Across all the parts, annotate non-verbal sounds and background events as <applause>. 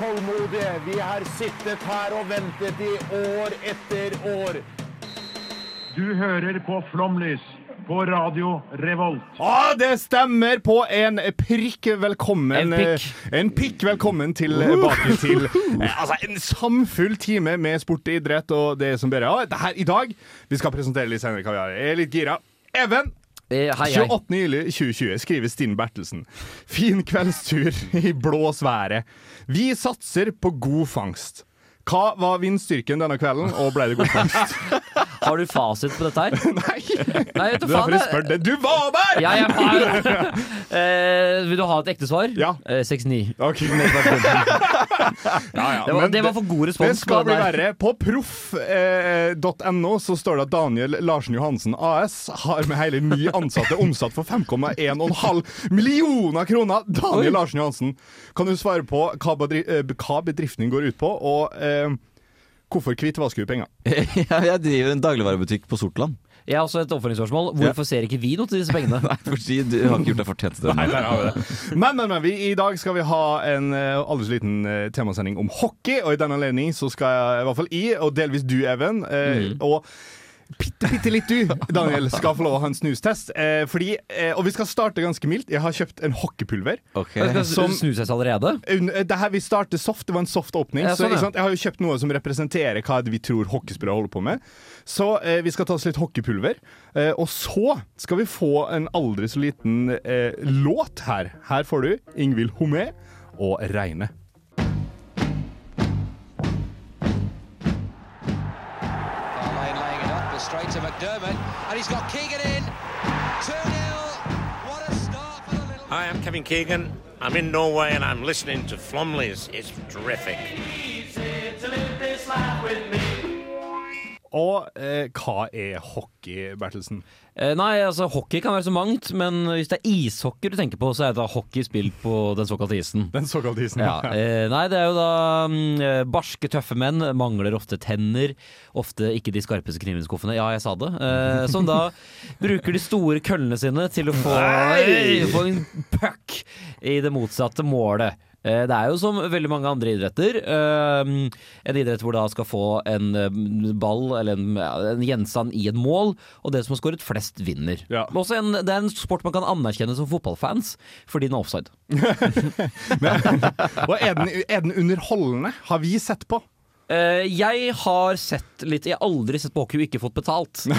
tålmodige. Vi har sittet her og ventet i år etter år. Du hører på Flomlys på Radio Revolt. Ah, det stemmer på en prikk velkommen En pikk. eh, En pikk velkommen tilbake til <laughs> eh, altså, en samfull time med sport og idrett og det som det her i dag. Vi skal presentere litt senere hva vi har. Jeg er litt gira. Even, hei, hei. 28. juli 2020 skriver Stine Bertelsen. Fin kveldstur i blåsværet. Vi satser på god fangst. Hva var vindstyrken denne kvelden, og ble det god fangst? <laughs> Har du fasit på dette her? <laughs> Nei, Nei, vet du er derfor faen. spør det. Du var der! Ja, jeg var <laughs> eh, Vil du ha et ekte svar? Ja. Eh, 69. Ok. <laughs> ja, ja. Det var, det var for god respons. Det skal bli verre. På proff.no så står det at Daniel Larsen Johansen AS har med hele ni ansatte omsatt for 5,1,5 millioner kroner. Daniel Oi. Larsen Johansen, kan du svare på hva, bedri eh, hva bedriften går ut på, og eh, hvorfor hvitvasker du penger? <laughs> Jeg driver en dagligvarebutikk på Sortland. Jeg har også et oppfølgingsspørsmål. Hvorfor ser ikke vi noe til disse pengene? <laughs> Nei, fordi du har ikke gjort deg fortjent til Nei, der har vi det. Men, men, men vi, i dag skal vi ha en uh, aldri så liten eh, temasending om hockey. Og i den anledning så skal jeg, i hvert fall jeg, og delvis du, Even, eh, og bitte, bitte litt du, Daniel, skal få lov å ha en snustest. Eh, fordi, eh, og vi skal starte ganske mildt. Jeg har kjøpt en hockeypulver. Ok. Skal Som- du allerede? Eh, Det her Vi starter soft, det var en soft åpning. Ja, sånn, ja. Jeg har jo kjøpt noe som representerer hva vi tror hockeyspillere holder på med. Så eh, vi skal ta oss litt hockeypulver. Eh, og så skal vi få en aldri så liten eh, låt her. Her får du Ingvild Homé og Reine. To McDermott, and he's got Keegan in. 2 0. What a start for the little. Hi, I'm Kevin Keegan. I'm in Norway and I'm listening to Flomley's. It's terrific. Og eh, hva er hockey, Bertelsen? Eh, nei, altså hockey kan være så mangt, men hvis det er ishockey du tenker på, så er det da hockey spilt på den såkalte isen. Den såkalte isen. Ja, eh, nei, det er jo da mm, eh, barske, tøffe menn. Mangler ofte tenner. Ofte ikke de skarpeste knivene. Ja, jeg sa det. Eh, som da <laughs> bruker de store køllene sine til å få, få en puck i det motsatte målet. Eh, Det er jo som veldig mange andre idretter. eh, En idrett hvor du da skal få en eh, ball eller en, en gjenstand i et mål, og det som har skåret flest, vinner. Ja. Men Også en, det er en sport man kan anerkjenne som fotballfans, fordi den er offside. <laughs> Og er den, er den underholdende? Har vi sett på? Eh, jeg har sett litt Jeg har aldri sett på hockey og ikke fått betalt. uh,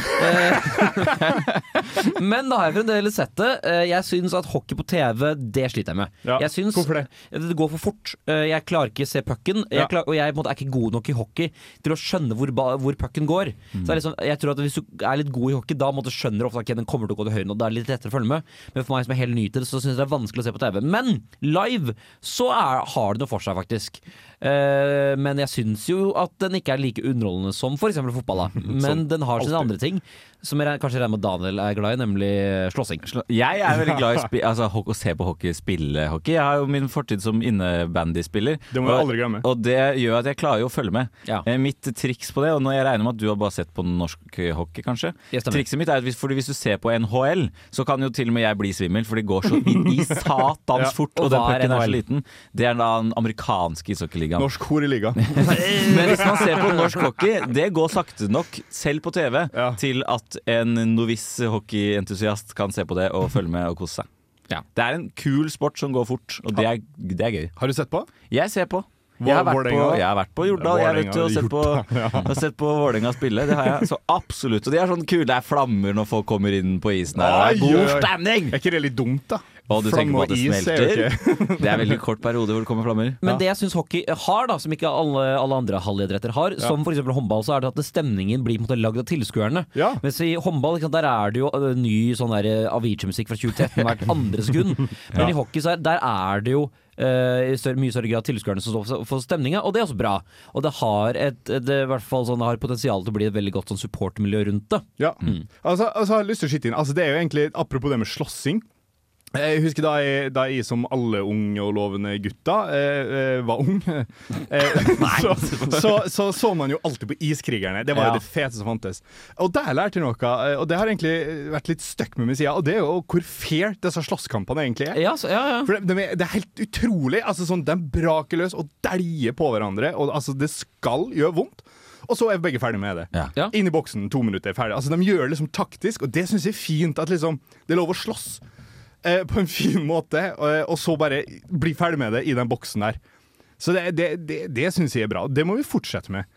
<laughs> <laughs> men da har jeg fremdeles sett det. Uh, jeg syns at hockey på TV, det sliter jeg med. Ja, Jeg syns hvorfor det? Det går for fort. Jeg klarer ikke å se pucken. Jeg Ja. klar, og jeg måte, er ikke god nok i hockey til å skjønne hvor, hvor pucken går. Mm. Så liksom, jeg tror at Hvis du er litt god i hockey, da måte, skjønner du ofte at okay, den kommer til å gå til høyre. Og det er litt lettere å følge med. Men for meg som er helt ny til det, så syns jeg det er vanskelig å se på TV. Men live så er, har det noe for seg, faktisk. Eh, men jeg syns jo at den ikke er like underholdende som f.eks. fotball. Da. <laughs> Men den har sine andre ting, som jeg kanskje regner med Daniel er glad i, nemlig slåssing. Jeg er veldig glad i spi <laughs> altså, å se på hockey, spille hockey. Jeg har jo min fortid som innebandyspiller. Det må du og- aldri glemme. Og det gjør at jeg klarer jo å følge med. Ja. Eh, Mitt triks på det, og når jeg regner med at du har bare sett på norsk eh, hockey, kanskje Trikset mitt er at hvis, fordi hvis du ser på NHL, så kan jo til og med jeg bli svimmel, for det går så inn i <laughs> satans Ja. fort, Og og den er pucken er så liten. Det er da den amerikanske ishockeyligaen. Norsk horeliga. <laughs> Men hvis man ser på norsk hockey, det går sakte nok, selv på TV, Ja. til at en noviss hockeyentusiast kan se på det og følge med og kose seg. Ja. Det er en kul sport som går fort, og det er, det er gøy. Har du sett på? Jeg ser på. Jeg har vært på, jeg har vært på Jordal jeg vet, og sett på, ja. sett på Vålerenga spille. Det har jeg. Så absolutt. Og de er sånn kule. Det er flammer når folk kommer inn på isen her. og Det er god stemning! Er ikke det litt dumt, da? Og du tenker på at det er smelter. Okay. Det er veldig kort periode hvor det kommer flammer. Men det jeg syns hockey har, da som ikke alle, alle andre halvidretter har, som f.eks. håndball, så er det at stemningen blir måte lagd av tilskuerne. Ja. Mens i håndball ikke sant, der er det jo øh, ny sånn øh, Avicii-musikk fra 2013 hvert andre sekund. <laughs> Men i hockey så er, der er det jo eh, i større, mye større grad tilskuerne som står for- stemninga, og det er også bra. Og det har et det, i hvert fall sånn, det har potensial til å bli et veldig godt sånn supportmiljø rundt det. Ja. Altså, altså, jeg har lyst til å skyte inn altså, Det er jo egentlig, Apropos det med slåssing. Jeg husker da jeg, da jeg som alle unge og lovende gutter eh, eh, var ung, <laughs> eh, så, så, så så man jo alltid på Iskrigerne. Det var Ja. jo det fete som fantes. Og der lærte jeg noe, eh, og det har egentlig vært litt stuck med meg siden. Og det er jo hvor fair disse slåsskampene egentlig er. Ja, så, ja, ja. For det, er- det er helt utrolig. Altså sånn, De braker løs og dæljer på hverandre. Og altså, Det skal gjøre vondt. Og så er begge ferdige med det. Ja. Inn i boksen, to minutter, ferdig. Altså, De gjør det liksom taktisk, og det syns jeg er fint. At liksom, det er lov å slåss eh, på en fin måte, og, og så bare bli ferdig med det i den boksen der. Så det, det, det, det syns jeg er bra. Det må vi fortsette med.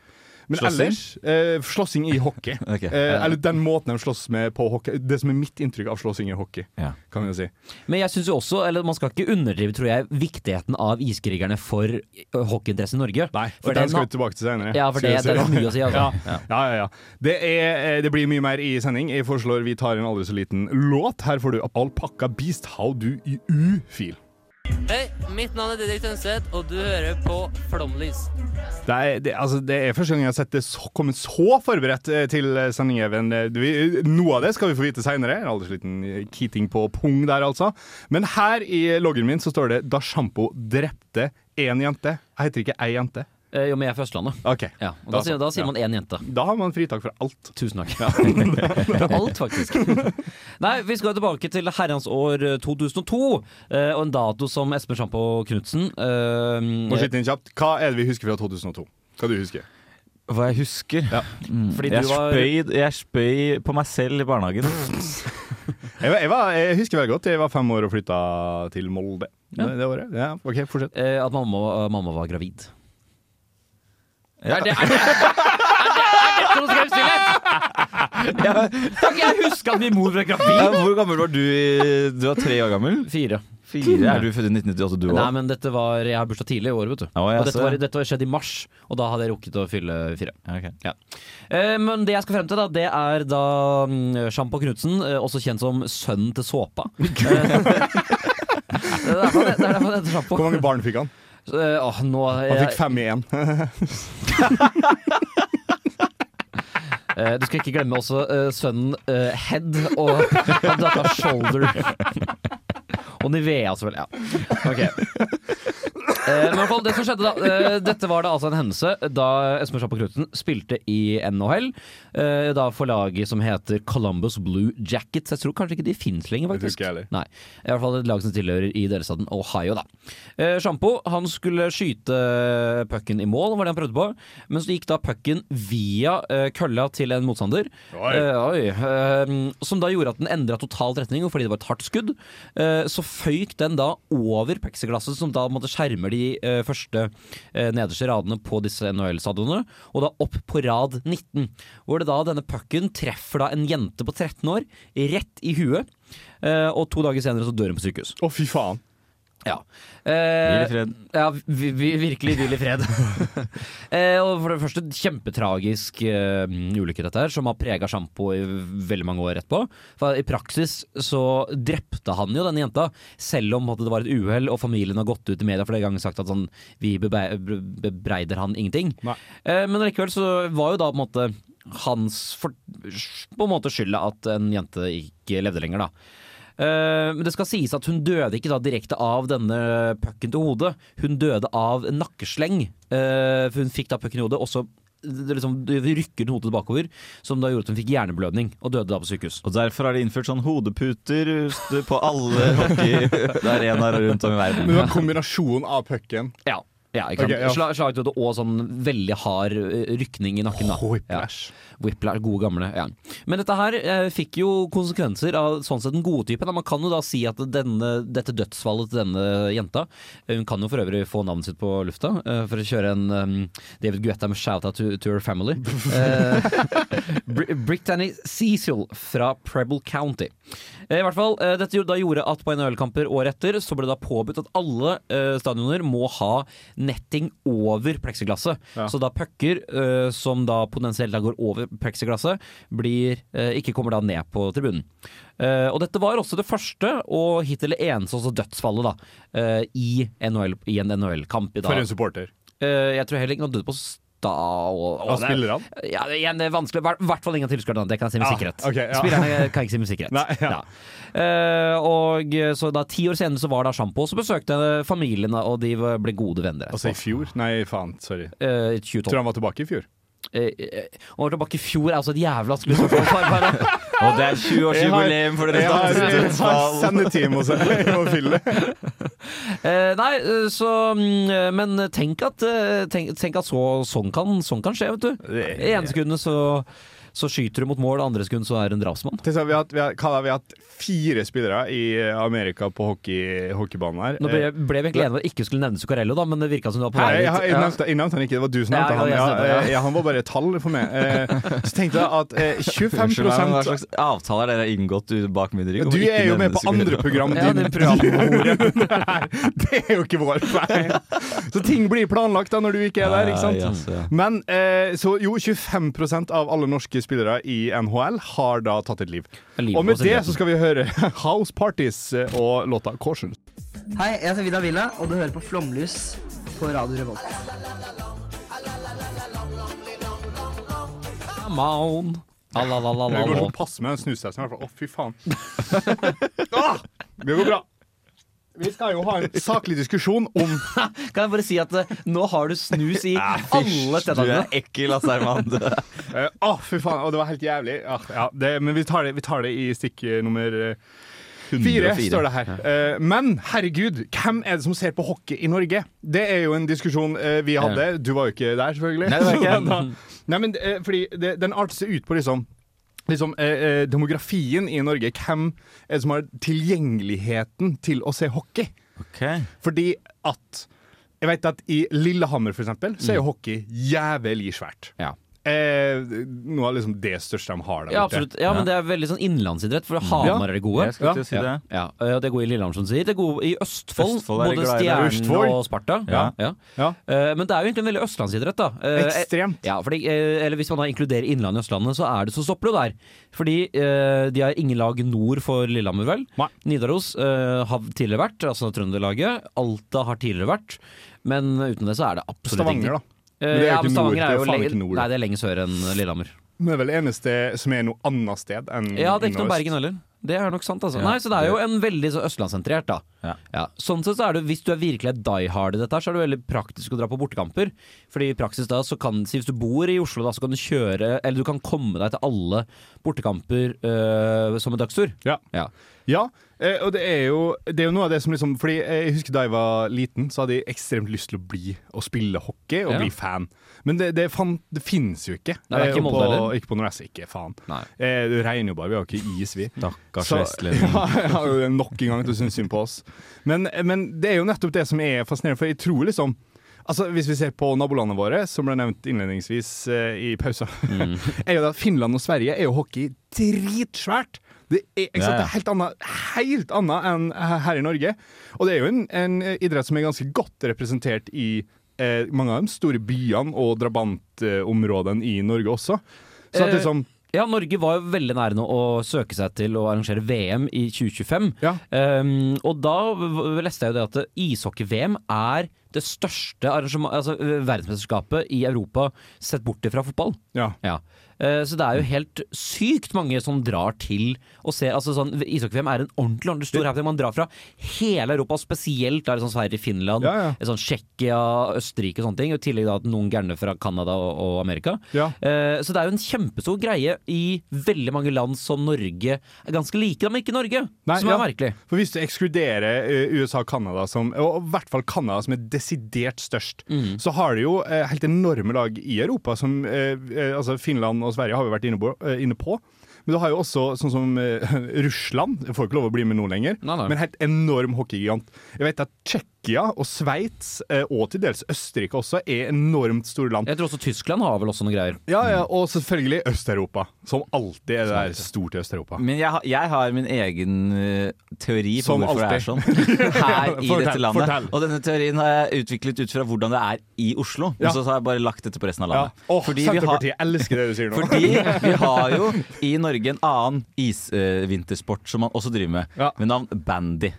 Men Slåssing? ellers eh, Slåssing i hockey. <laughs> okay. Eh, eller den måten de slåss med på hockey. Det som er mitt inntrykk av slåssing i hockey, Ja. kan vi jo si. Men jeg synes jo også, eller man skal ikke underdrive, tror jeg, viktigheten av iskrigerne for ø, hockeyinteresse i Norge. Nei, for, den den skal vi tilbake til senere. Ja, for det, det er mye å si. Altså. <laughs> Ja. Ja, ja, ja. Det, er, eh, det blir mye mer i sending. Jeg foreslår vi tar en aldri så liten låt. Her får du Alpakka Beast How Do You Feel. Hei, mitt navn er Didrik Tønseth, og du hører på Flomlys. Det er, det, altså, det er første gang jeg har sett det så, så forberedt eh, til sending, Even. Eh, Noe av det skal vi få vite seinere. Aldri så liten kiting på pung der, altså. Men her i loggen min så står det 'Da sjampo drepte én jente'. Jeg heter ikke ei jente. Eh, Jo, men jeg er fra Østlandet. OK. Ja, og da, Da sier, da sier Ja. man én jente. Da har man fritak for alt. Tusen takk. <laughs> <laughs> Alt, faktisk. <laughs> Nei, vi skal tilbake til herrens år eh, 2002, eh, og en dato som Espen Sjampo Knutsen eh, Må skyte inn kjapt. Hva er det vi husker fra 2002? Hva du husker Hva jeg husker? Ja. Mm. Fordi jeg, du var- spøy, jeg spøy på meg selv i barnehagen. jeg, var, jeg, var, jeg husker veldig godt. Jeg var fem år og flytta til Molde det, det året. Ja, OK, fortsett. eh, At mamma, mamma var gravid. Ja. Er det, er det, er det, er dette noe skrevet? Kan ikke jeg huske at min mor ble Ja, hvor gammel var du? i- Du var tre år gammel? Fire. Fire? Er du født i 1998, du Nei, men dette var Jeg har bursdag tidlig i år, vet du. Oh, ja, og dette så- var, dette var skjedd i mars, og da hadde jeg rukket å fylle fire. Okay. Eh, men det jeg skal frem til, da, det er da mm, Sjampo Knutsen, eh, også kjent som sønnen til såpa. Eh, <laughs> det er derfor det heter Sjampo. Hvor mange barn fikk han? Så, eh, åh, nå, Han fikk fem i én. Eh, du skal ikke glemme også eh, sønnen Head og, <laughs> dattera Shoulder. <laughs> og Nivea, selvfølgelig. Ja. Ok. Eh, men i hvert fall, det som skjedde da eh, Dette var da altså en hendelse da Espen Sjappa Knutsen spilte i NHL. eh, da for laget som heter Columbus Blue Jackets. Jeg tror kanskje ikke de fins lenger, Det tror faktisk. ikke jeg. Nei, i hvert fall et lag som tilhører i delstaten Ohio, da. Eh, Sjampo han skulle skyte pucken i mål, var det han prøvde på. Men så gikk da pucken via kølla til en motstander. Oi. Oi, som da gjorde at den endra totalt retning, og fordi det var et hardt skudd, så føyk den da over plexiglasset, som da måtte skjermer de eh, første eh, nederste radene på disse NHL-stadionene, og da opp på rad 19. Hvor det da denne pucken treffer da en jente på 13 år rett i huet, eh, og to dager senere så dør hun på sykehus. Å, fy faen. Ja. Hvil Eh, i fred. ja, vi, vi, virkelig hvil i fred. <laughs> eh, og for det første, kjempetragisk eh, ulykke dette her, som har prega sjampo i veldig mange år etterpå. For i praksis så drepte han jo denne jenta, selv om at det var et uhell og familien har gått ut i media flere ganger sagt at sånn, vi bebreider han ingenting. Nei. Eh, men likevel så var jo da på en måte hans for, på en måte skylda at en jente ikke levde lenger, da. Eh, men det skal sies at hun døde ikke da direkte av denne pucken til hodet. Hun døde av nakkesleng. eh, for hun fikk da pucken i hodet, og så liksom, rykker hodet bakover, som da gjorde at hun fikk hjerneblødning og døde da på sykehus. Og derfor har de innført sånn hodeputer på alle hockeyarenaer <laughs> rundt om i verden. Men det var kombinasjonen av pucken. Ja, ja ikke sant. Okay, ja. Sla, slagdøde og sånn veldig hard eh, rykning i nakken. da Whiplash. Ja. Whiplash, gode gamle. Ja. Men dette her eh, fikk jo konsekvenser av sånn sett den gode typen. Man kan jo da si at denne, dette dødsfallet til denne jenta eh, Hun kan jo for øvrig få navnet sitt på lufta eh, for å kjøre en um, David Guetta med shout-out to, to her family. Eh, <laughs> Br Brittany Cecil fra Preble County. I hvert fall, Dette gjorde- da gjorde at på NHL-kamper året etter så ble det da påbudt at alle stadioner må ha netting over pleksiglasset. Ja. Så da pucker uh, som da potensielt da går over pleksiglasset, blir, eh, ikke kommer da ned på tribunen. Uh, og dette var også det første og hittil det eneste også dødsfallet da, i, NHL, i en NHL-kamp. For en supporter. Jeg tror heller ikke noe døde på stad. Og, og Av det- spillerne? Ja, igjen, det er vanskelig. I hvert fall ingen tilskuere. Det kan jeg si med Ja, sikkerhet. Okay, ja. Spillerne kan jeg ikke si med sikkerhet. <laughs> Nei, ja. Uh, og så da Ti år senere så var det Sjampo, så besøkte familiene, og de ble gode venner. Altså i fjor? Nei, faen. Sorry. Uh, 2012. Tror han var tilbake i fjor. Eh, eh, og tilbake i fjor er altså et jævla bare- Og <laughs> det er 20-årsjubileum for det jeg har og fylle. <laughs> Eh, nei, så mm, Men tenk at, tenk, tenk at så, sånn, kan, sånn kan skje, vet du. I ene sekundet så, så skyter du mot mål, andre sekund så er du en drapsmann. Vi har, hatt- vi, har, vi har hatt fire spillere i Amerika på hockey, hockeybanen her. Nå ble, ble vi egentlig enige om at ikke skulle nevne Zuccarello, da, men det virka som du var på vei dit. jeg, jeg, jeg nevnte han ikke, det var du som nevnte ja, han. Ja, ja. eh, ja, han var bare et tall for meg. Eh, Så tenkte jeg at eh, 25 Unnskyld Hva slags avtaler dere har inngått du bak min rygg? Du er jo med på andre program. Ja, din- det. <laughs> Det er jo ikke vår feil. Så ting blir planlagt da når du ikke er der, ikke sant? Men eh, så jo, 25% av alle norske spillere i NHL har da tatt et liv. Og med det så skal vi høre <laughs> House Parties eh, og låta Caution. Hei, jeg heter Vidar Villa, og du hører på Flomlys på Radio Revolt. Come Det går sånn passe med den snusdressen i hvert fall. Å, fy faen. <laughs> ah, det går bra. Vi skal jo ha en <laughs> saklig diskusjon om <laughs> Kan jeg bare si at eh, nå har du snus i <laughs> alle Du stedene. er ekkel, ass, Herman. Eh, Å, fy faen. Og det var helt jævlig. Ja, ja, det, men vi tar, det, vi tar det i stikk eh, nummer eh, fire, står det her. Ja. men herregud, hvem er det som ser på hockey i Norge? Det er jo en diskusjon vi hadde. Du var jo ikke der, selvfølgelig. Nei, det var ikke. Nei, men fordi det, Den arter seg ut på liksom Liksom, eh, eh, demografien i Norge. Hvem er det som har tilgjengeligheten til å se hockey? Okay. Fordi at Jeg vet at i Lillehammer, for eksempel, så er jo hockey jævlig svært. Ja. Eh, noe av liksom det største de har der Ja, borte. Ja, men det er veldig sånn innlandsidrett, for Hamar er det gode. Jeg skal til å si det. Ja, det er gode i Lillehammer, som sier. Det er gode i Østfold. Østfold både. Stjernen og Sparta. Ja. Ja. Eh, Men det er jo egentlig en veldig østlandsidrett, da. Eh, Ekstremt. Ja, fordi, eh, eller Hvis man da inkluderer Innlandet i Østlandet, så er det så stopper det der. Fordi de har ingen lag nord for Lillehammer, vel. Nei. Nidaros har tidligere vært, altså Trønderlaget. Alta har tidligere vært. Men uten det så er det absolutt Stavanger, da. Men det er jo ja, ikke nord, det er jo faen ikke nord. Nei, det er lenger sør enn Lillehammer. Men Det er vel eneste som er noe annet sted enn Ja, det er ikke noe Bergen heller. Det er nok sant, altså. Ja, Nei, så det er jo en veldig så østlandssentrert, da. Ja. Sånn sett så er det, hvis du er virkelig er die hard i dette, så er det veldig praktisk å dra på bortekamper. Fordi i praksis da, så kan Hvis du bor i Oslo, da, så kan du kjøre Eller du kan komme deg til alle bortekamper øh, som en dagstur. Ja. Ja. Ja, eh, og det er, jo, det er jo noe av det som liksom Fordi jeg husker da jeg var liten, så hadde jeg ekstremt lyst til å bli og spille hockey og Ja. bli fan. Men det, det, fan, det finnes jo ikke. Nei, det er ikke Eh, Molde, på? Ikke på Nordvest, ikke faen. Eh, det regner jo bare, vi har ikke is, vi. Stakkars vestlending. <laughs> Ja, jo nok en gang til å synes synd på oss. Men, men det er jo nettopp det som er fascinerende, for jeg tror liksom Altså Hvis vi ser på nabolandene våre, som ble nevnt innledningsvis eh, i pausa, Mm. <laughs> er jo det at Finland og Sverige er jo hockey dritsvært. Det er, ikke sant? Det er helt annet, helt annet enn her i Norge. Og det er jo en, en idrett som er ganske godt representert i eh, mange av de store byene og drabantområdene i Norge også. Så at Eh, liksom Ja, Norge var jo veldig nære nå å søke seg til å arrangere VM i 2025. Ja. Um, og da leste jeg jo det at ishockey-VM er det største altså verdensmesterskapet i Europa sett bort fra fotball. Ja. Ja. Eh, Så det er jo helt sykt mange som drar til og ser altså sånn, Ishockey-VM er en ordentlig ordentlig stor happening. Man drar fra hele Europa, spesielt der sånn Sverige, Finland, Ja, ja. sånn Tsjekkia, Østerrike og sånne ting. I tillegg da noen gærne fra Canada og, Amerika. Ja. Eh, Så det er jo en kjempestor greie i veldig mange land som Norge er ganske like, men ikke Norge. Nei, som er merkelig. For hvis du ekskluderer eh, USA og Canada, som, og i hvert fall Canada som er desidert størst, Mm. så har de jo eh, helt enorme lag i Europa, som eh, eh, altså Finland og Sverige har vi vært inne på. eh. Men du har jo også sånn som eh, <laughs> Russland, Jeg får ikke lov å bli med nå lenger, Nei, nei. men helt enorm hockeygigant. Jeg vet at Tsjekkia Tsjekkia og Sveits, eh, og til dels Østerrike også, er enormt store land. Jeg tror også Tyskland har vel også noen greier. Ja, ja, Og selvfølgelig Øst-Europa, som alltid er det der stort i Øst-Europa. Men jeg, har- jeg har min egen eh, teori på Som hvorfor det er alltid. sånn <laughs> her i Fortell, dette landet. fortell. Og denne teorien har jeg utviklet ut fra hvordan det er i Oslo. Ja. Og så har jeg bare lagt dette på resten av Ja. landet. Åh, Fordi Senterpartiet har- elsker det du sier nå. <laughs> Fordi vi har jo i Norge en annen isvintersport som man også driver med, Ja. med navn bandy.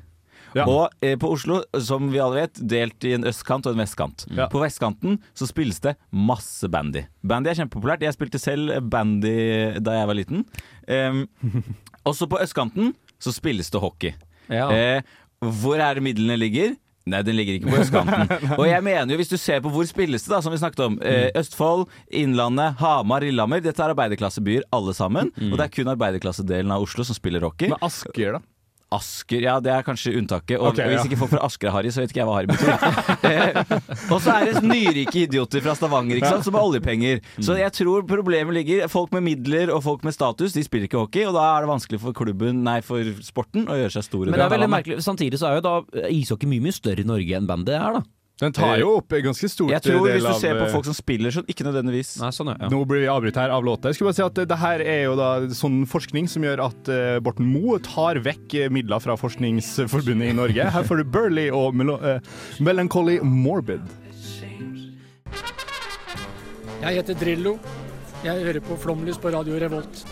Ja. Og eh, på Oslo, som vi alle vet, delt i en østkant og en vestkant. Ja. På vestkanten så spilles det masse bandy. Bandy er kjempepopulært. Jeg spilte selv bandy da jeg var liten. Um, <laughs> også på østkanten så spilles det hockey. Ja. Eh, hvor er det midlene ligger? Nei, den ligger ikke på østkanten. <laughs> Og jeg mener jo, hvis du ser på hvor spilles det, da, som vi snakket om. Eh, Østfold, Innlandet, Hamar, Lillehammer. Dette er arbeiderklassebyer alle sammen. Og det er kun arbeiderklassedelen av Oslo som spiller hockey. Men Asker, da? Asker, ja det er kanskje unntaket. Og okay, ja. hvis ikke folk fra Asker er harry, så vet ikke jeg hva harry betyr. <laughs> og så er det nyrike idioter fra Stavanger ikke sant, som har oljepenger. Så jeg tror problemet ligger Folk med midler og folk med status De spiller ikke hockey, og da er det vanskelig for klubben, nei for sporten å gjøre seg store. Men det er veldig merkelig. Samtidig så er jo da ishockey mye mye større i Norge enn bandet er, da. Den tar jo opp en ganske stort Jeg tror Hvis du av ser på eh, folk som spiller, så ikke nødvendigvis. Nei, sånn, er, ja. Nå blir vi avbrutt her av låta. Jeg skulle bare si at det her er jo da sånn forskning som gjør at eh, Borten Moe tar vekk eh, midler fra Forskningsforbundet i Norge. Her får du Burley og Melo uh, Melancholy Morbid. Jeg heter Drillo. Jeg hører på Flomlys på Radio Revolt.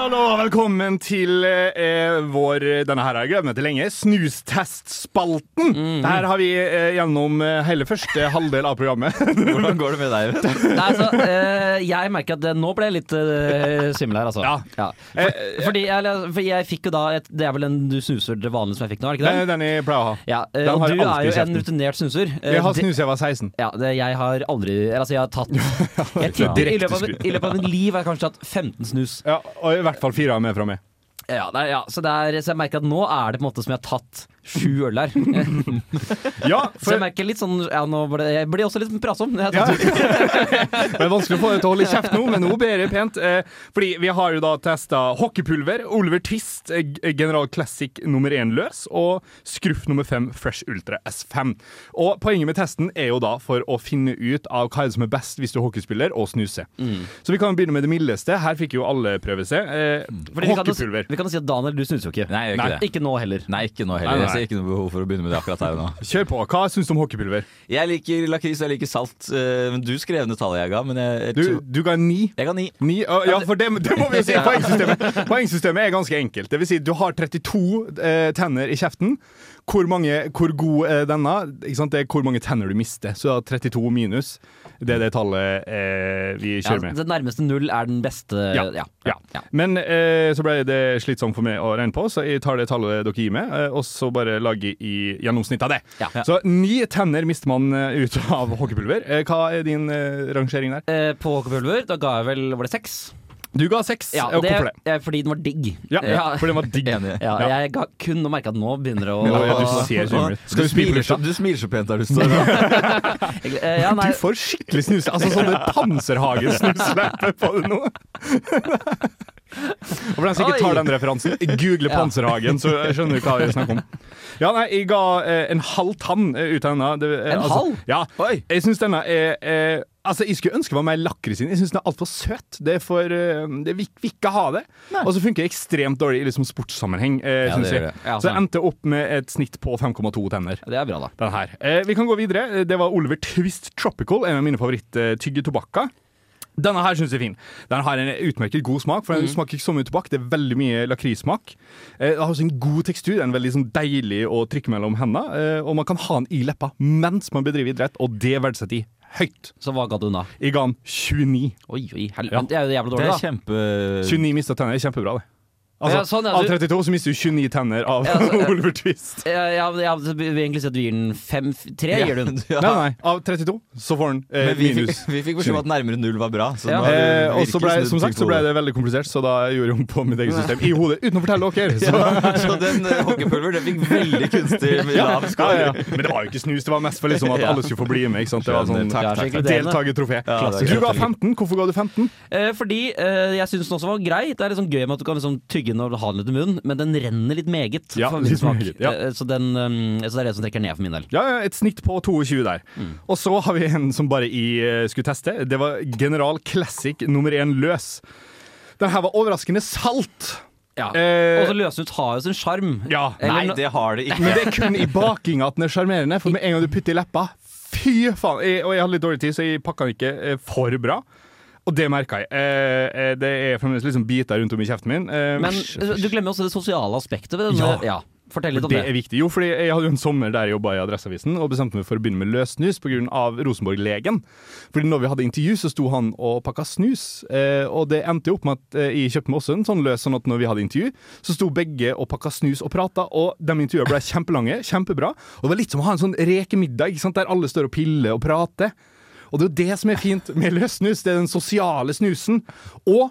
Hallo, velkommen til eh, vår Denne her har jeg gledet meg til lenge. Snustestspalten. Der har vi eh, gjennom eh, hele første halvdel av programmet. <laughs> Hvordan går det med deg? Vet du? <laughs> Nei, altså, eh, jeg merker at det, nå ble jeg litt eh, svimmel her, altså. Ja. For, fordi jeg, for jeg fikk jo da et, Det er vel en du snuser det vanlig som jeg fikk nå, er det ikke Den, det? den jeg pleier å ha. Ja, eh, og du er jo en rutinert snuser. Eh, Jeg har snuset siden jeg var 16. Ja, det, jeg har aldri eller, Altså, jeg har tatt <laughs> Jeg tipper i løpet, av, I løpet av mitt liv har jeg kanskje tatt 15 snus. Ja, og i hvert fall fire av meg fra meg. Ja, er, ja så, er, så jeg merker at nå er det på en måte som jeg har tatt sju øl her. <laughs> Ja, Så for jeg merker litt sånn ja, nå ble, Jeg blir også litt pratsom. jeg Ja. <laughs> Det er vanskelig å få deg til å holde kjeft nå, men nå ber jeg pent. Eh, fordi vi har jo da testa hockeypulver, Oliver Twist, eh, General Classic nummer én løs, og Skruff nummer fem Fresh Ultra S5. Og poenget med testen er jo da for å finne ut av hva er det som er best hvis du er hockeyspiller, og snuse. Så vi kan begynne med det mildeste. Her fikk jo alle prøve seg. Eh, hockeypulver. Vi kan jo si at Daniel, du snuser jo ikke. Nei, jeg gjør ikke det. Ikke nå heller. Nei, ikke nå Nei, heller. nei. Jeg ser ikke noe behov for å begynne med det akkurat her og nå. <laughs> Kjør på. Hva syns du om hockeypulver? Jeg liker lakris og jeg liker salt. eh, Men du skrev ned tallet jeg ga. Men jeg, Du, du ga ni. jeg ga ni. Ni, uh, ja, for det, det må vi jo si. <laughs> Poengsystemet, poengsystemet er ganske enkelt. Det vil si, du har 32 uh, tenner i kjeften. Hvor, mange, hvor god er denne? Det er hvor mange tenner du mister. Så 32 minus. Det er det tallet eh, vi kjører med. det nærmeste null er den beste Ja. ja. Ja. Men eh, så ble det slitsomt for meg å regne på, så jeg tar det tallet dere gir meg, eh, og så bare lager i gjennomsnitt av det. Så ni tenner mister man eh, ut av hockeypulver. Eh, hva er din eh, rangering der? Eh, På hockeypulver, da ga jeg vel Var det seks? Du ga seks. Ja, og det, hvorfor det? fordi den var digg. Ja, ja. fordi den var digg. Enig. Ja, Ja. jeg ga kun å merke at nå begynner det å Ja, du ser så ut. Skal du spille på så, du smiler så pent der du står. <laughs> Eh, ja, nei, Du får skikkelig snuse. Altså sånne <laughs> Panserhagen-snuslepper på det nå. Og for den som ikke tar den referansen, google. Panserhagen, så skjønner du hva vi snakker om. Ja, nei, jeg ga eh, en halv tann eh, ut av denne. Det, eh, En altså, halv? Ja. Oi. Jeg syns denne er eh, Altså, Jeg skulle ønske det var mer lakris i den. Jeg syns den er altfor søt. Det er for eh, det vil vil ikke ha det. Og så funker det ekstremt dårlig i liksom sportssammenheng, eh, Ja, synes det jeg. det. Ja, så jeg sånn. endte opp med et snitt på 5,2 tenner. det er bra, da. Den her. Eh, vi kan gå videre. Det var Oliver Twist Tropical, en av mine favoritt-tyggetobakka. Denne her syns jeg er fin. Den har en utmerket god smak, for den smaker ikke så mye tobakk. Det er veldig mye lakrissmak. Eh, den har også en god tekstur. Den er veldig sånn deilig å trykke mellom hendene. Eh, og man kan ha den i leppa mens man bedriver idrett, og det verdsetter de høyt. Så hva ga du da? Jeg ga den 29. Oi, oi. Ja. Det er jo jævla Det dårlig, er da. kjempe... 29 mista tenner. Er Kjempebra, det. Altså, Ja, sånn, ja, Av 32 så mister du 29 tenner av Ja, altså, <laughs> ja. Oliver Twist. Ja, ja, ja, så vil egentlig si at du gir den fem Tre Ja. gir du den. <laughs> Ja. Nei, nei. Av 32 så får den eh, vi minus. fikk, <laughs> vi fikk beskjed om at nærmere null var bra. Så Ja. nå har du Eh, og så ble, som sagt så ble det veldig komplisert, så da gjorde jeg om på mitt eget system i hodet, uten å fortelle dere. Så, Så den uh, hockeypulver den fikk veldig kunstig lav ja, ja, score. ja. Men det var jo ikke snus, det var mest for liksom at alle skulle få bli med. Ikke sant? Det var sånn deltakertrofé. Er du ga 15. Hvorfor ga du 15? Eh, fordi eh, jeg syns den også var grei. Det er litt sånn gøy med at du kan liksom tygge inn og ha den litt i munnen, men den renner litt meget. Ja, for min litt smak. meget, ja. Eh, Så, den, um, så det er det som trekker ned for min del. Ja, ja, et snitt på 22 der. Mm. Og så har vi en som bare i eh, skulle teste. Det var General Classic nummer én løs. Den her var overraskende salt. Ja. Eh, Og så løsen ut har jo sin sjarm. ja. Eller Nei, det har det ikke. Men det er kun i bakinga at den er sjarmerende, for med en gang du putter i leppa Fy faen! Jeg, og jeg hadde litt dårlig tid, så jeg pakka den ikke eh, for bra. Og det merka jeg. Eh, eh, det er fremdeles liksom biter rundt om i kjeften min. Eh, Men du glemmer også det sosiale aspektet ved denne. Ja. Ja. Fortell litt om det det. er viktig. Jo, fordi jeg hadde jo en sommer der jeg jobba i Adresseavisen og bestemte meg for å begynne med løssnus pga. Rosenborg-legen. Fordi når vi hadde intervju, så sto han og pakka snus. Eh, og det endte jo opp med at eh, jeg kjøpte meg også en sånn løs, sånn at når vi hadde intervju, så sto begge og pakka snus og prata, og de intervjuene ble kjempelange, kjempebra. Og det var litt som å ha en sånn rekemiddag, ikke sant? der alle står og piller og prater. Og det er jo det som er fint med løssnus, det er den sosiale snusen. Og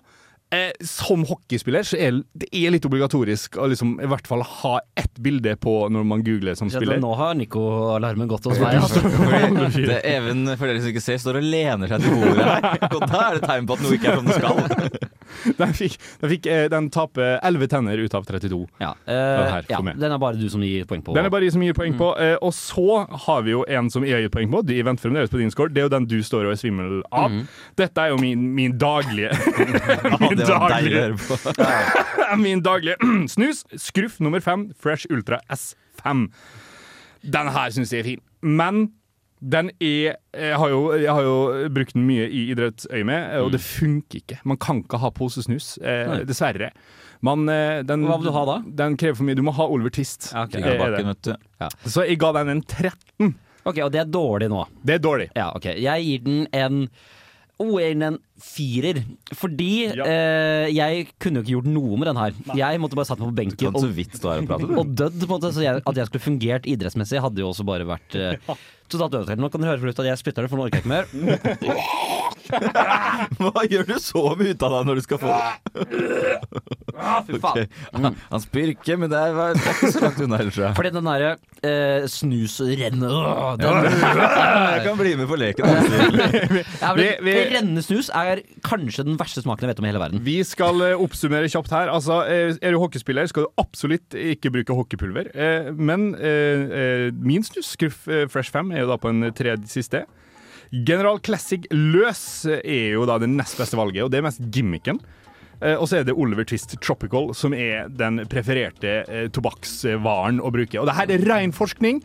Eh, som hockeyspiller så er det er litt obligatorisk å liksom, i hvert fall ha ett bilde på når man googler som Ja, spiller. nå har Nico-alarmen gått hos meg. Altså. Det Even, for dere som ikke ser, står og lener seg til bordet her. Og da er det tegn på at noe ikke er som det skal. <laughs> Den, fikk, den, fikk, eh, den taper 11 tenner ut av 32. Ja, Den eh, her, ja, den er bare du som gir poeng på. Den er bare de som gir poeng på. Eh, og så har vi jo en som jeg gir poeng på. De venter fremdeles på din score. Det er jo den du står og er svimmel av. Dette er jo min, min daglige Min daglige, min <clears throat> daglige snus. Skruff nummer fem, Fresh Ultra S5. Den her syns jeg er fin. Men den er jeg har, jo, jeg har jo brukt den mye i idrettsøyemed, og det funker ikke. Man kan ikke ha posesnus, eh, dessverre. Man, eh, den, Hva vil du ha da? Den krever for mye. Du må ha Oliver Twist. Ja, ok. Det. Bakken, ja. Så jeg ga den en 13. Ok, Og det er dårlig nå. Det er dårlig. Ja, ok. Jeg gir den en Oh, jeg gir den en firer. Fordi Ja. eh, jeg kunne jo ikke gjort noe med den her. Jeg måtte bare satt meg på benken og, vidt og og dødd. Måte, så jeg, at jeg skulle fungert idrettsmessig, hadde jo også bare vært eh, totalt ødelagt. Nå kan dere høre for ut at jeg spytter det, for nå orker jeg ikke mer. <laughs> Hva gjør du så mye ut av deg når du skal få Ah, fy faen. Han spyr ikke, men det er, det er ikke så langt unna heller, tror jeg. Fordi den derre eh, snusrennet øh, <laughs> Jeg kan bli med på leken. altså. ja, men, Vi- vi- Rennesnus er kanskje den verste smaken jeg vet om i hele verden. Vi skal eh, oppsummere kjapt her. Altså, eh, er du hockeyspiller, skal du absolutt ikke bruke hockeypulver. Eh, Men min snus, Fresh 5, er jo da på en tredje siste. General Classic løs er jo da det nest beste valget, og det er mest gimmicken. Og så er det Oliver Twist Tropical, som er den prefererte tobakksvaren å bruke. Og det her er ren forskning,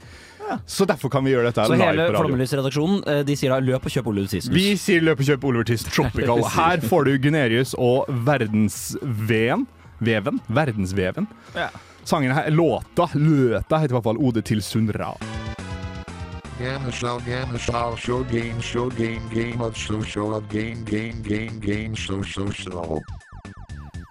så derfor kan vi gjøre dette Så hele. Flommelys-redaksjonen eh, De sier da løp og kjøp Oliver Twist. Vi sier løp og kjøp Oliver Twist Tropical. <laughs> Her får du Gunerius og verdensveven. Veven? Verdensveven. Ja. Sangen her, låta, løta, heter i hvert fall Ode til show game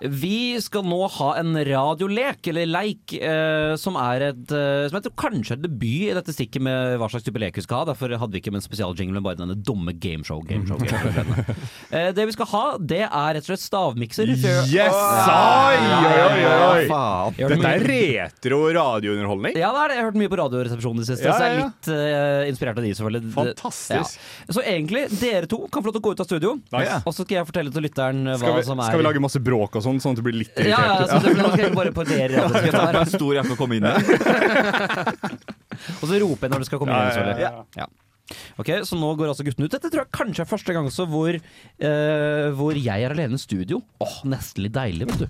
Vi skal nå ha en radiolek, eller leik, eh, som er et eh, Som jeg tror kanskje er debut i dette stikket med hva slags type lek vi skal ha. Derfor hadde vi ikke med en spesialjingle, men bare denne dumme gameshow. gameshow, gameshow <laughs> eh, det vi skal ha, det er rett og slett stavmikser. Yes! Oi, oi, oi, oi. Faen. Dette er retro radiounderholdning. Ja, det er det. Jeg har hørt mye på Radioresepsjonen i det siste, Ja, så jeg er ja. litt eh, inspirert av de, selvfølgelig. Fantastisk. Ja. Så egentlig, dere to kan få lov til å gå ut av studio, Nice. og så skal jeg fortelle til lytteren hva Skal vi, som er skal vi lage masse bråk og sånn, sånn at du blir litt Ja, ja, irritert? så det, <laughs> nå skal jeg bare parodiere Skal jeg ta en stor jakke å komme inn i. <laughs> Og så rope når du skal komme inn. ja, ja, Ja. Ok, Så nå går altså guttene ut. Dette tror jeg kanskje er første gang så hvor, eh, hvor jeg er alene i studio. Åh, Nesten litt deilig, vet du.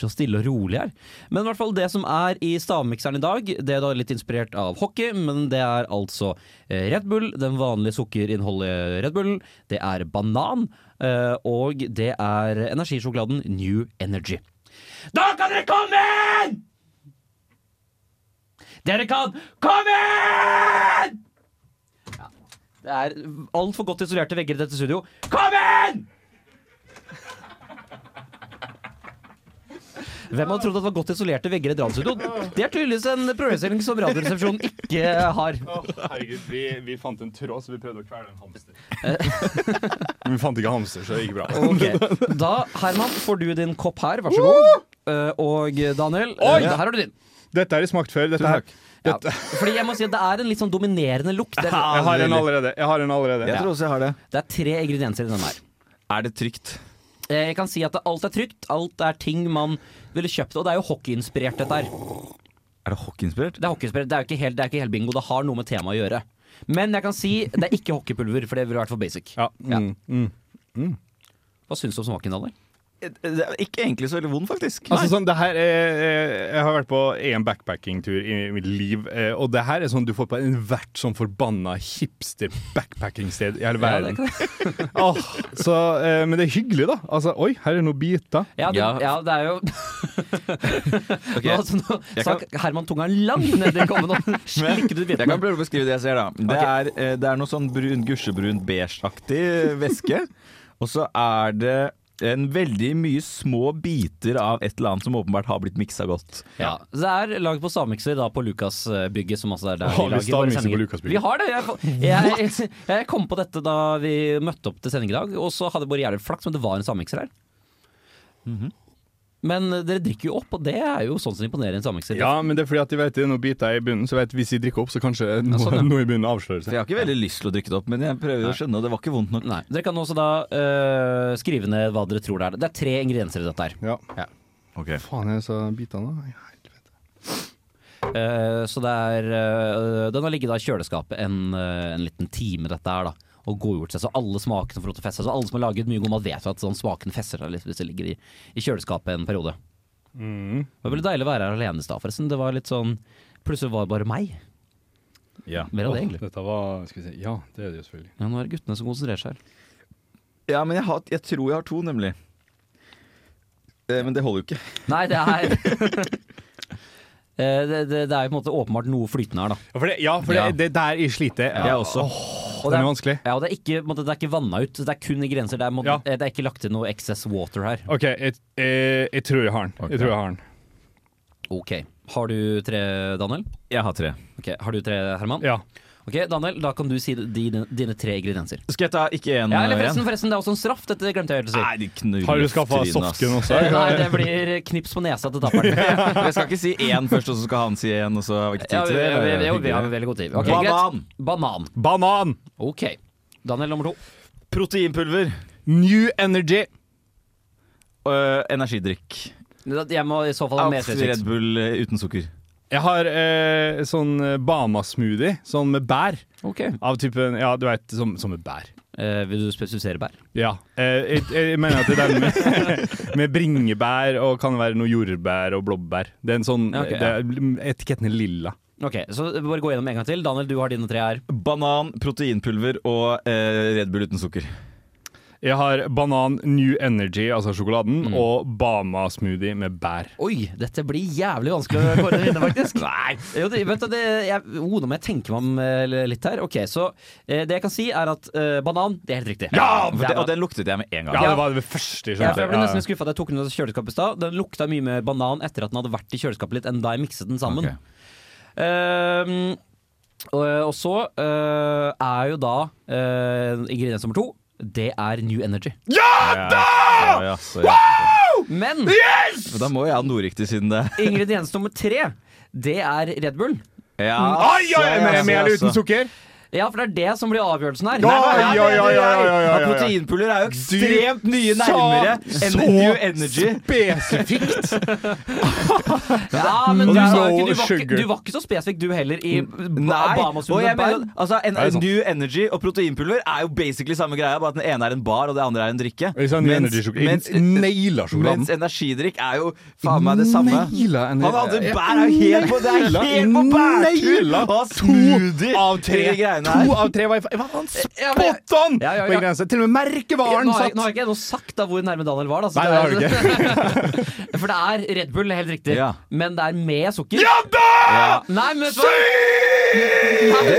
Så stille og rolig her. Men i hvert fall det som er i stavmikseren i dag, det er da litt inspirert av hockey, men det er altså eh, Red Bull, den vanlige sukkerinnholdet Red Bull, det er banan, og det er energisjokoladen New Energy. Da kan dere komme inn! Dere kan komme inn! Ja, det er altfor godt isolerte vegger i dette studio. Kom inn! Hvem hadde trodd at det var godt isolerte vegger i et radiostudio? Det er tydeligvis en problemstilling som Radioresepsjonen ikke har. Herregud, vi, vi fant en tråd, så vi prøvde å kvele en hamster. Men vi fant ikke hamster, så det gikk bra. Okay. Da, Herman, får du din kopp her. Vær så god. Eh, Og Daniel, eh, Oi! her har du din. Dette har jeg smakt før. Dette her. Ja, fordi jeg må si at Det er en litt sånn dominerende lukt. <laughs> Jeg har en allerede. Jeg har en allerede. Jeg tror også jeg har det. det er tre ingredienser i den her. Er det trygt? Eh, Jeg kan si at alt er trygt. Alt er ting man ville kjøpt det. Og det er jo hockeyinspirert, dette her. Er det hockeyinspirert? Det er hockeyinspirert, det er jo ikke helt, det er ikke helt bingo. Det har noe med temaet å gjøre. Men jeg kan si det er ikke hockeypulver, for det ville vært for basic. Ja. Mm, mm, mm. Hva syns du om smaken, Daniel? Det er ikke egentlig så veldig vond, faktisk. Altså sånn, det her er, eh, Jeg har vært på en backpackingtur i mitt liv, eh, og det her er sånn du får på enhvert sånn forbanna hipster backpackingsted i hele Ja, det verden. <laughs> Så, eh, men det er hyggelig, da. Altså, oi, her er noen biter. Ja, det, Ja. ja, det er jo <laughs> okay. nå, altså, nå stakk Herman tunga langt ned i kommen og <laughs> slikket ut Jeg kan bitene. prøve å beskrive det jeg ser, da. Det, er, eh, det er noe sånn brun, gusjebrunt beige-aktig væske. Og så er det en veldig mye små biter av et eller annet som åpenbart har blitt miksa godt. Ja, så Det er laget på stavmikser da på Lukasbygget, som er der Har vi lager våre stavmikser på sendinger. Vi har det! Jeg, jeg, jeg kom på dette da vi møtte opp til sending i dag, og så hadde jeg bare jævlig flaks, men det var en stavmikser her. Mhm. Men dere drikker jo opp, og det er jo sånn som imponerer en stavmikser. Ja, men det er fordi at de vet det er noen biter i bunnen, så vet hvis de drikker opp, så kanskje noe, sånn, ja. noe i bunnen avslører seg. jeg har ikke veldig lyst til å drikke det opp, men jeg prøver å skjønne, og det var ikke vondt nok. Nei, Dere kan også da øh, skrive ned hva dere tror det er. Det er tre ingredienser i dette her. Ja. Ja. Ok. Faen, det så bitene, da? Helvete. så det er eh, Den har ligget i kjøleskapet en, eh, en liten time, dette her, da. Og godgjort seg, så alle smakene får lov til å feste seg. Så alle som har laget mye god mat, vet at sånn smaken fester seg litt hvis det ligger i, i kjøleskapet en periode. Mm. Det var veldig deilig å være her alene i stad, forresten. Det var litt sånn Plutselig var det bare meg. Ja. Mer av det, egentlig. Dette var Skal vi si Ja, det er det jo selvfølgelig. Ja, nå er det guttene som konsentrerer seg her. Ja, men jeg, har, jeg tror jeg har to, nemlig. Eh, Men det holder jo ikke. Nei, det er <laughs> det, det, det er jo på en måte åpenbart noe flytende her, da. Ja, for det, ja, for Ja. det, det er der sliter. Jeg også. Oh, Og det er vanskelig. Ja, og det er ikke, på måte, det er ikke vanna ut. Det er kun ingredienser. Det er, måte- Ja. eh, det er ikke lagt til noe excess water her. OK, jeg, jeg, jeg tror jeg har den. Ok. Jeg tror jeg har den. Ok. Har du tre, Daniel? Jeg har tre. Ok, Har du tre, Herman? Ja. Ok, Daniel, da kan du si dine, dine tre ingredienser. Skal jeg ta ikke én Ja, eller forresten, forresten, det er også en straff. Dette glemte jeg helt å si. Nei, de Har du skaffa softgun også? Eh, <laughs> Nei, det blir knips på nesa til tapperen. <laughs> Jeg skal ikke si én først, og så skal han si én, og så har vi ikke tid til det. vi, vi, vi, vi har veldig god tid. Okay, Banan. greit. Banan. Banan! Ok. Daniel nummer to. Proteinpulver. New Energy. Uh, energidrikk. Jeg må i så fall ha mer Red. Bull øh, uten sukker. Jeg har eh, sånn eh, Bama-smoothie, sånn med bær. Ok. Av typen Ja, du vet, som, som med bær. Eh, vil du spesifisere bær? Ja. Eh, jeg, jeg mener at det er med, <laughs> med bringebær og kan være noe jordbær og blåbær. Det er en sånn Ja, det er, Etiketten er lilla. Ok, så bare gå gjennom en gang til. Daniel, du har dine tre her. Banan, proteinpulver og eh, Red Bull uten sukker. Jeg har banan New Energy, altså sjokoladen, og Bama-smoothie med bær. Oi, dette blir jævlig vanskelig å kåre vinner, faktisk. <laughs> Nei. Jo, det, du, det, jeg, oh, nå må jeg tenke meg om eh, litt her. Ok, så eh, Det jeg kan si, er at eh, banan, det er helt riktig. Ja! Det og den luktet jeg med en gang. Ja, det var det første jeg Ja, for jeg ble nesten skuffa da jeg tok den ut av kjøleskapet i stad. Den lukta mye mer banan etter at den hadde vært i kjøleskapet litt, enn da jeg mikset den sammen. Okay. Og, og så uh, er jo da uh, ingrediens nummer to Det er New Energy. Ja da! Ja, så, ja. Men yes! Da må jeg ha noe riktig siden det <laughs> ingrediens nummer tre, det er Red Bull. ja, Oi, oi, så, med, med eller uten sukker? Ja, for det er det som blir avgjørelsen her. Ja, ja, ja, ja, ja, ja, ja, ja. Proteinpulver er jo ekstremt mye nærmere enn New Energy. Spesifikt! <laughs> Ja, men du, no sa ikke, du, var ikke, du var ikke så spesifikk du heller i Nei, Bahamas og jeg bar. mener, altså, en? New Energy og proteinpuller er jo basically samme greia, bare at den ene er en bar og det andre er en drikke. Mens- mens- energidrikk er jo faen meg det samme. Han hadde bær er helt på, det er helt på bærtur! To av tre. i greiene To av tre var i var faen spot on Ja, ja, på ja. grense Til og med merkevaren satt. nå har ikke jeg noe sagt da hvor nærme Daniel var. Da, så Nei, det har du ikke. <laughs> For det er Red Bull, helt riktig. Ja. Men det er med sukker. Ja da! Ja. Nei, men vet du hva?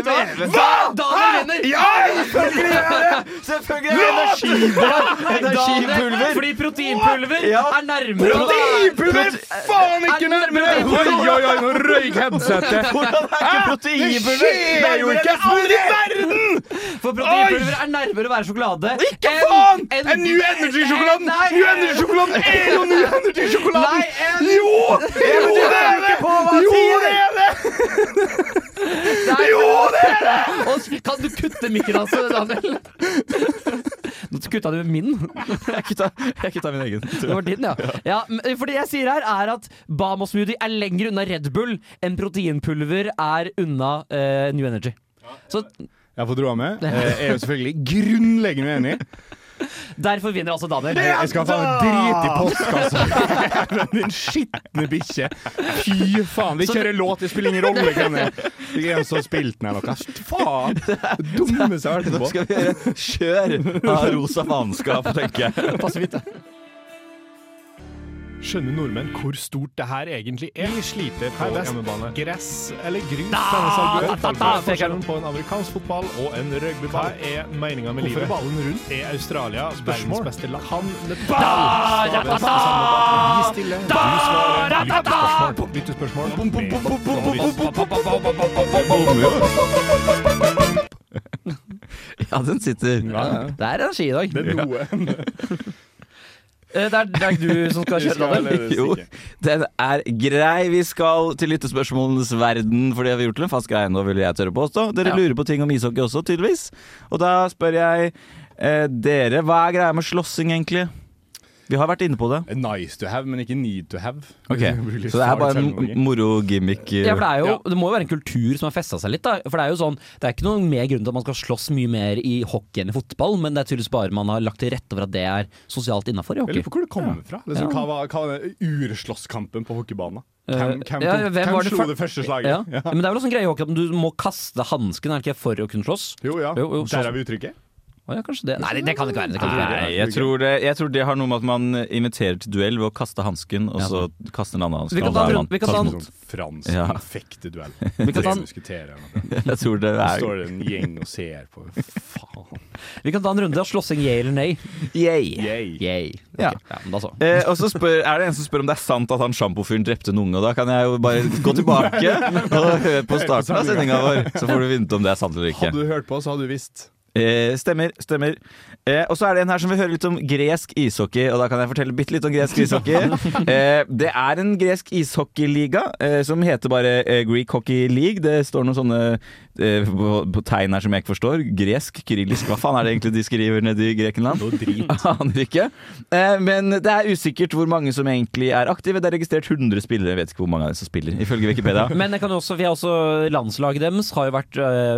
Hva? Hva? Daniel vinner! Ja, selvfølgelig gjør det! Selvfølgelig er det! Energipulver! Fordi proteinpulver Ja. er nærmere. Proteinpulver! Faen ikke nærmere! Oi, oi, oi, nå røyk headsetet. Hvordan er ikke proteinpulver? Det skjer jo ikke! I verden! For proteinpulver er nærmere å være sjokolade. Ikke faen! En, En New Energy-sjokoladen! New Energy-sjokoladen <laughs> er jo New Energy-sjokoladen! Jo! Jo, det er det! Jo, det er det! Nei. det! Kan du kutte mikken hans, Daniel? Nå kutta du min. Jeg kutta, jeg kutta min egen. Det var din, ja. ja. ja For det jeg sier her, er at Bamo-smoothie er lenger unna Red Bull enn proteinpulver er unna uh, New Energy. Så Jeg får dra med. <laughs> Eh, Jeg er jo selvfølgelig grunnleggende uenig. derfor vinner altså Daniel. Jeg, jeg skal faen drite i postkassa. <laughs> Din skitne bikkje. Fy faen. Vi kjører låt, det spiller ingen rolle hvem <laughs> det er. Er en som har spilt den eller noe. Faen! Dummeste jeg har vært Nå skal vi gjøre kjør av rosa faenskap, tenker jeg. Passer fint, det. Skjønner nordmenn hvor stort det her egentlig er? Vi sliter på hjemmebane. Gress eller grus? Da, da, da, er forskjellen på en amerikansk fotball og en rugbyball? Hva er meninga med Hvorfor livet? er ballen rundt? Er Australia verdens beste land? Kan Da, da, da, da, Vi stiller, du da, svarer. da, da, da. Lyttespørsmål. Lyttespørsmål. Ja, den sitter. Det er energi i dag. Det er noe. Eh, Det er, det er du som skal <laughs> kjøre, Daniel. Jo, den er grei. Vi skal til lyttespørsmålenes verden, for det har vi gjort til en fast greie nå, vil jeg tørre påstå. Dere Ja. lurer på ting om ishockey også, tydeligvis. Og da spør jeg eh, dere, hva er greia med slåssing, egentlig? Vi har vært inne på det. Nice to have, men ikke need to have. Ok, <laughs> Så det er bare en moro-gimmick. eh. Ja, for det, er jo, det må jo være en kultur som har festa seg litt. Da. For Det er jo sånn, det er ikke noen mer grunn til at man skal slåss mye mer i hockey enn i fotball, men det er tydeligvis bare man har lagt til rette for at det er sosialt innafor i hockey. Jeg lurer på hvor det kommer fra. Liksom, Ja. hva, var, hva var urslåsskampen på hockeybanen? Eh, Hvem, hvem, ja, hvem hvem var det slo det første slaget? <laughs> Ja. Men det er vel også en greie at du må kaste hansken for å kunne slåss? Jo, ja. Jo, jo, Der er vi uttrykket. Ja, kanskje det. Nei, det, det kan det ikke være. Det kan Nei, ikke være. Jeg tror, det, jeg tror det har noe med at man inviterer til duell ved å kaste hansken, og så kaste en annen hanske. Vi kan ta en runde- vi kan ta en- Sånn fransk Ja. fekteduell. <laughs> Vi kan ta en- <laughs> Jeg tror det Så er står det en gjeng og ser på. <laughs> Faen. Vi kan ta en runde av slåssing yay eller nei. Yay. Yay. Yay. Ja. Ja, da så. Eh, og så spør, er det en som spør om det er sant at han sjampofyren drepte en unge. Og da kan jeg jo bare gå tilbake og høre på starten av sendinga vår, så får du vite om det er sant eller ikke. Hadde du hørt på, så hadde du visst. Eh, stemmer. stemmer eh, Og så er det en her som vil høre litt om gresk ishockey, og da kan jeg fortelle bitte litt om gresk ishockey. <laughs> eh, det er en gresk ishockeyliga eh, som heter bare eh, Greek Hockey League. Det står noen sånne eh, på, på tegn her som jeg ikke forstår. Gresk, kyrillisk, hva faen er det egentlig de skriver nede i Grekenland? Noe drit. <laughs> Aner ikke. Eh, men det er usikkert hvor mange som egentlig er aktive. Det er registrert 100 spillere, jeg vet ikke hvor mange av dem som spiller, ifølge Wikipedia. <laughs> Men jeg kan også, vi har også landslaget deres har jo vært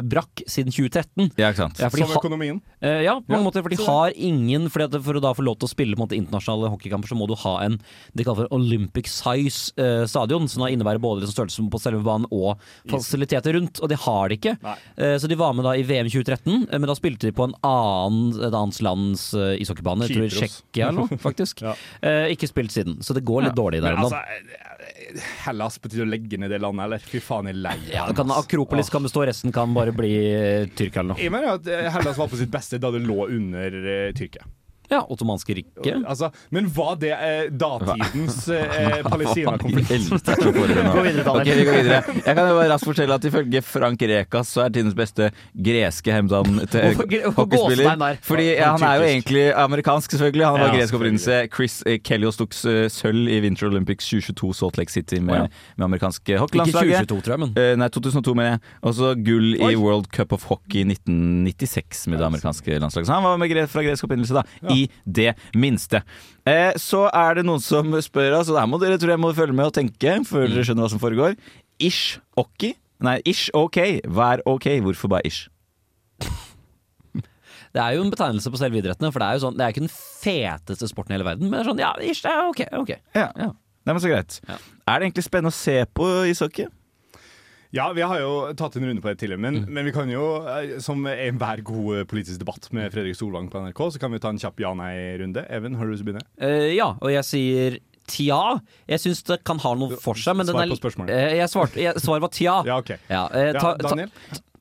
brakk siden 2013. Ja, ikke sant? Ja, fordi, Som økonomien. Eh, ja, på mange Ja, måter, for de har ingen fordi For å da få lov til å spille på en måte, internasjonale hockeykamper, så må du ha en de kaller for Olympic size eh, stadion, som da innebærer både liksom størrelsen på selve banen og fasiliteter rundt. Og det har de ikke. Eh, så de var med da i VM 2013, eh, men da spilte de på en annen, et annet lands eh, ishockeybane. Jeg tror Kypros. Tsjekkia eller noe, <laughs> faktisk. Ja. Eh, ikke spilt siden, så det går litt dårlig der. Men altså, eh, Hellas betyr å legge ned det landet, eller? Fy faen, jeg er lei ja, det kan. Akropolis kan bestå, resten kan bare bli uh, Tyrkia eller noe. Jeg mener at eh, Hellas var på sitt beste da det lå under eh, Tyrkia. Ja, Ottomanske riket. Altså, men var det eh, datidens eh, <laughs> Palestina-konflikt? Gå videre, Daniel. Okay, vi går videre. Jeg kan jo bare raskt fortelle at ifølge Frank Rekas så er tidens beste greske hemdan hockeyspiller. Fordi ja, han er jo egentlig amerikansk, selvfølgelig. Han var Ja, gresk opprinnelse. Chris eh, Kellios tok eh, sølv i Winter Olympics 2022 Salt Lake City med, med amerikanske Ikke 2022, tror jeg, men Eh, nei, 2002 mener jeg. Og så gull i World Cup of Hockey 1996 med det amerikanske landslaget. Så han var med gre fra gresk opprinnelse, da. I det minste. Eh, så er det noen som spør oss, og der må dere tror jeg må følge med og tenke før dere skjønner hva som foregår. Ish okki? Nei, ish ok. Vær ok. Hvorfor bare ish? Det er jo en betegnelse på selve idrettene, for det er jo sånn, det er ikke den feteste sporten i hele verden, men det er sånn, ja, ish, det er ok, ok. Ja. Ja. Nei, men så greit. Ja. Er det egentlig spennende å se på ishockey? Ja, vi har jo tatt en runde på det tidligere, men, men vi kan jo, eh, som enhver god politisk debatt med Fredrik Solvang på NRK, så kan vi ta en kjapp ja-nei-runde. Even, har du lyst til å begynne? Uh, ja, og jeg sier tja. Jeg syns det kan ha noe for seg, men Svar på spørsmålet. Eh, jeg svarte, jeg, svaret var tja. Ja, OK. Ja, eh, ta, Ja, ta, Daniel?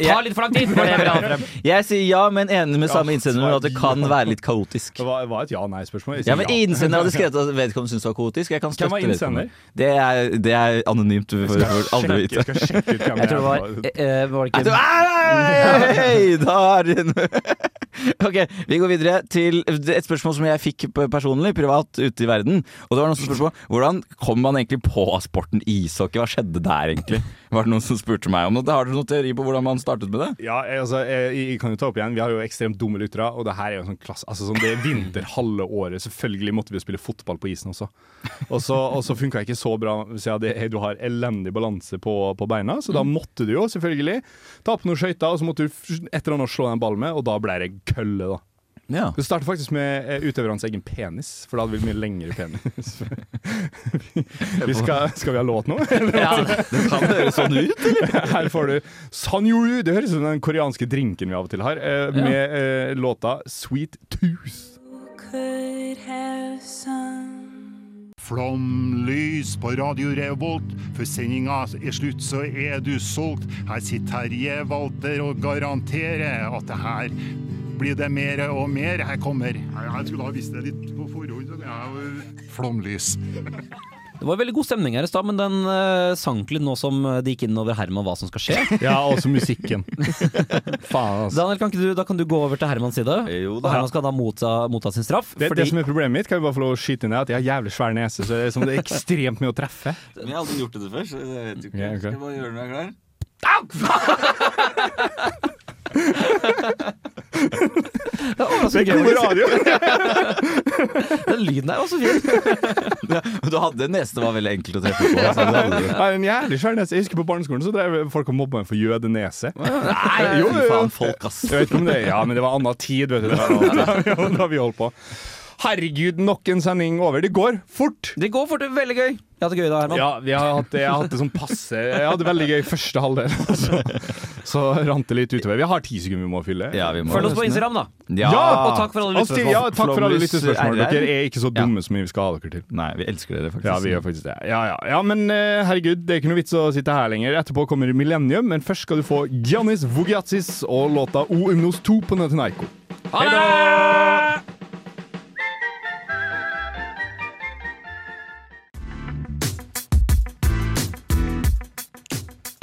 ta litt for lang tid! var det jeg ville ha frem. <laughs> Jeg sier ja, men enig med samme innsender at det kan være litt kaotisk. Det var, var et ja-nei-spørsmål. Ja, men Innsender hadde skrevet at <laughs> vedkommende syntes det var kaotisk. Jeg kan Hvem var vedkommende. innsender? Det er, det er anonymt. Du får får aldri vite. skal sjekke ut hvem Jeg tror det var, er. eh, var det Nei, du, ikke Hei, da er det <laughs> Ok, Vi går videre til et spørsmål som jeg fikk p- personlig, privat, ute i verden. Og det var noen som på Hvordan kom man egentlig på sporten ishockey? Hva skjedde der, egentlig? Var det noen som spurte meg om det? Har dere noen teori på hvordan man startet med det? Ja, jeg, altså, jeg, jeg kan jo ta opp igjen. Vi har jo ekstremt dumme lyttere, og det her er jo sånn klasse Altså sånn, Det er vinter halve året. Selvfølgelig måtte vi jo spille fotball på isen også. Og så, og så funka ikke så bra siden det, du har elendig balanse på, på beina, så da måtte du jo selvfølgelig ta på noen skøyter, og så måtte du et eller annet slå den ballen med, og da ble det kølle, da. Ja. Det startet faktisk med eh, utøverens egen penis, for da hadde vi mye lengre penis. <laughs> vi skal, skal vi ha låt nå? Ja, det kan høres sånn ut, <laughs> Her får du Sanyoru. Det høres ut som den koreanske drinken vi av og til har, eh, med eh, låta Sweet Tooth. Flomlys på Radio Revolt. Før sendinga er slutt, så er du solgt. Her sitter Terje Walter og garanterer at det her blir det mer og mer. Her kommer Jeg skulle ha visst det litt på forhånd. jeg jo- Flomlys. Det var veldig god stemning her i stad, men den uh, sank litt nå som det gikk inn over Herman hva som skal skje. <laughs> Ja, også musikken. <laughs> Faen, altså. Daniel, kan ikke du, da kan du gå over til Hermans side. Jo Og Herman skal da motta, motta sin straff. Det, det som er problemet mitt, kan vi bare få lov å skyte inn, er at jeg har jævlig svær nese, så det er, som det er ekstremt mye å treffe. Men jeg har aldri gjort det før, så jeg vet ikke. Yeah, okay. Skal jeg bare gjøre det når jeg er klar? så <laughs> Det er gøy, god radio! <laughs> Den lyden der var så fin. Du hadde en nese det var veldig enkelt å treffe på. Altså, det hadde du. En jævlig svær nese. Jeg husker på barneskolen så drev folk og mobba meg for jødenese. Nei, Jo, jo, jo. faen, folk, ass. Jeg vet ikke om det Ja, men det var annen tid, vet du. Da, da, da vi holdt på. Herregud, nok en sending over. Det går fort! Det går fort, det er veldig gøy. Jeg hadde gøy da, Herman. Ja, vi har hatt, jeg har hatt det sånn passe Jeg hadde veldig gøy første halvdel, <laughs> så, så rant det litt utover. Vi har ti sekunder vi må fylle. Ja, vi må Følg oss på. Instagram, da. Ja! Og takk for alle Altså, lyttespørsmål. Ja, takk for alle lyttespørsmål. Dere er ikke så dumme som vi skal ha dere til. Nei, vi elsker dere faktisk. Ja, vi gjør faktisk det. Ja, ja. ja men eh, herregud, det er ikke noe vits å sitte her lenger. Etterpå kommer Millennium, men først skal du få Giannis Vogiatsis og låta O Umnos 2 på Netanyaiko. Ha det!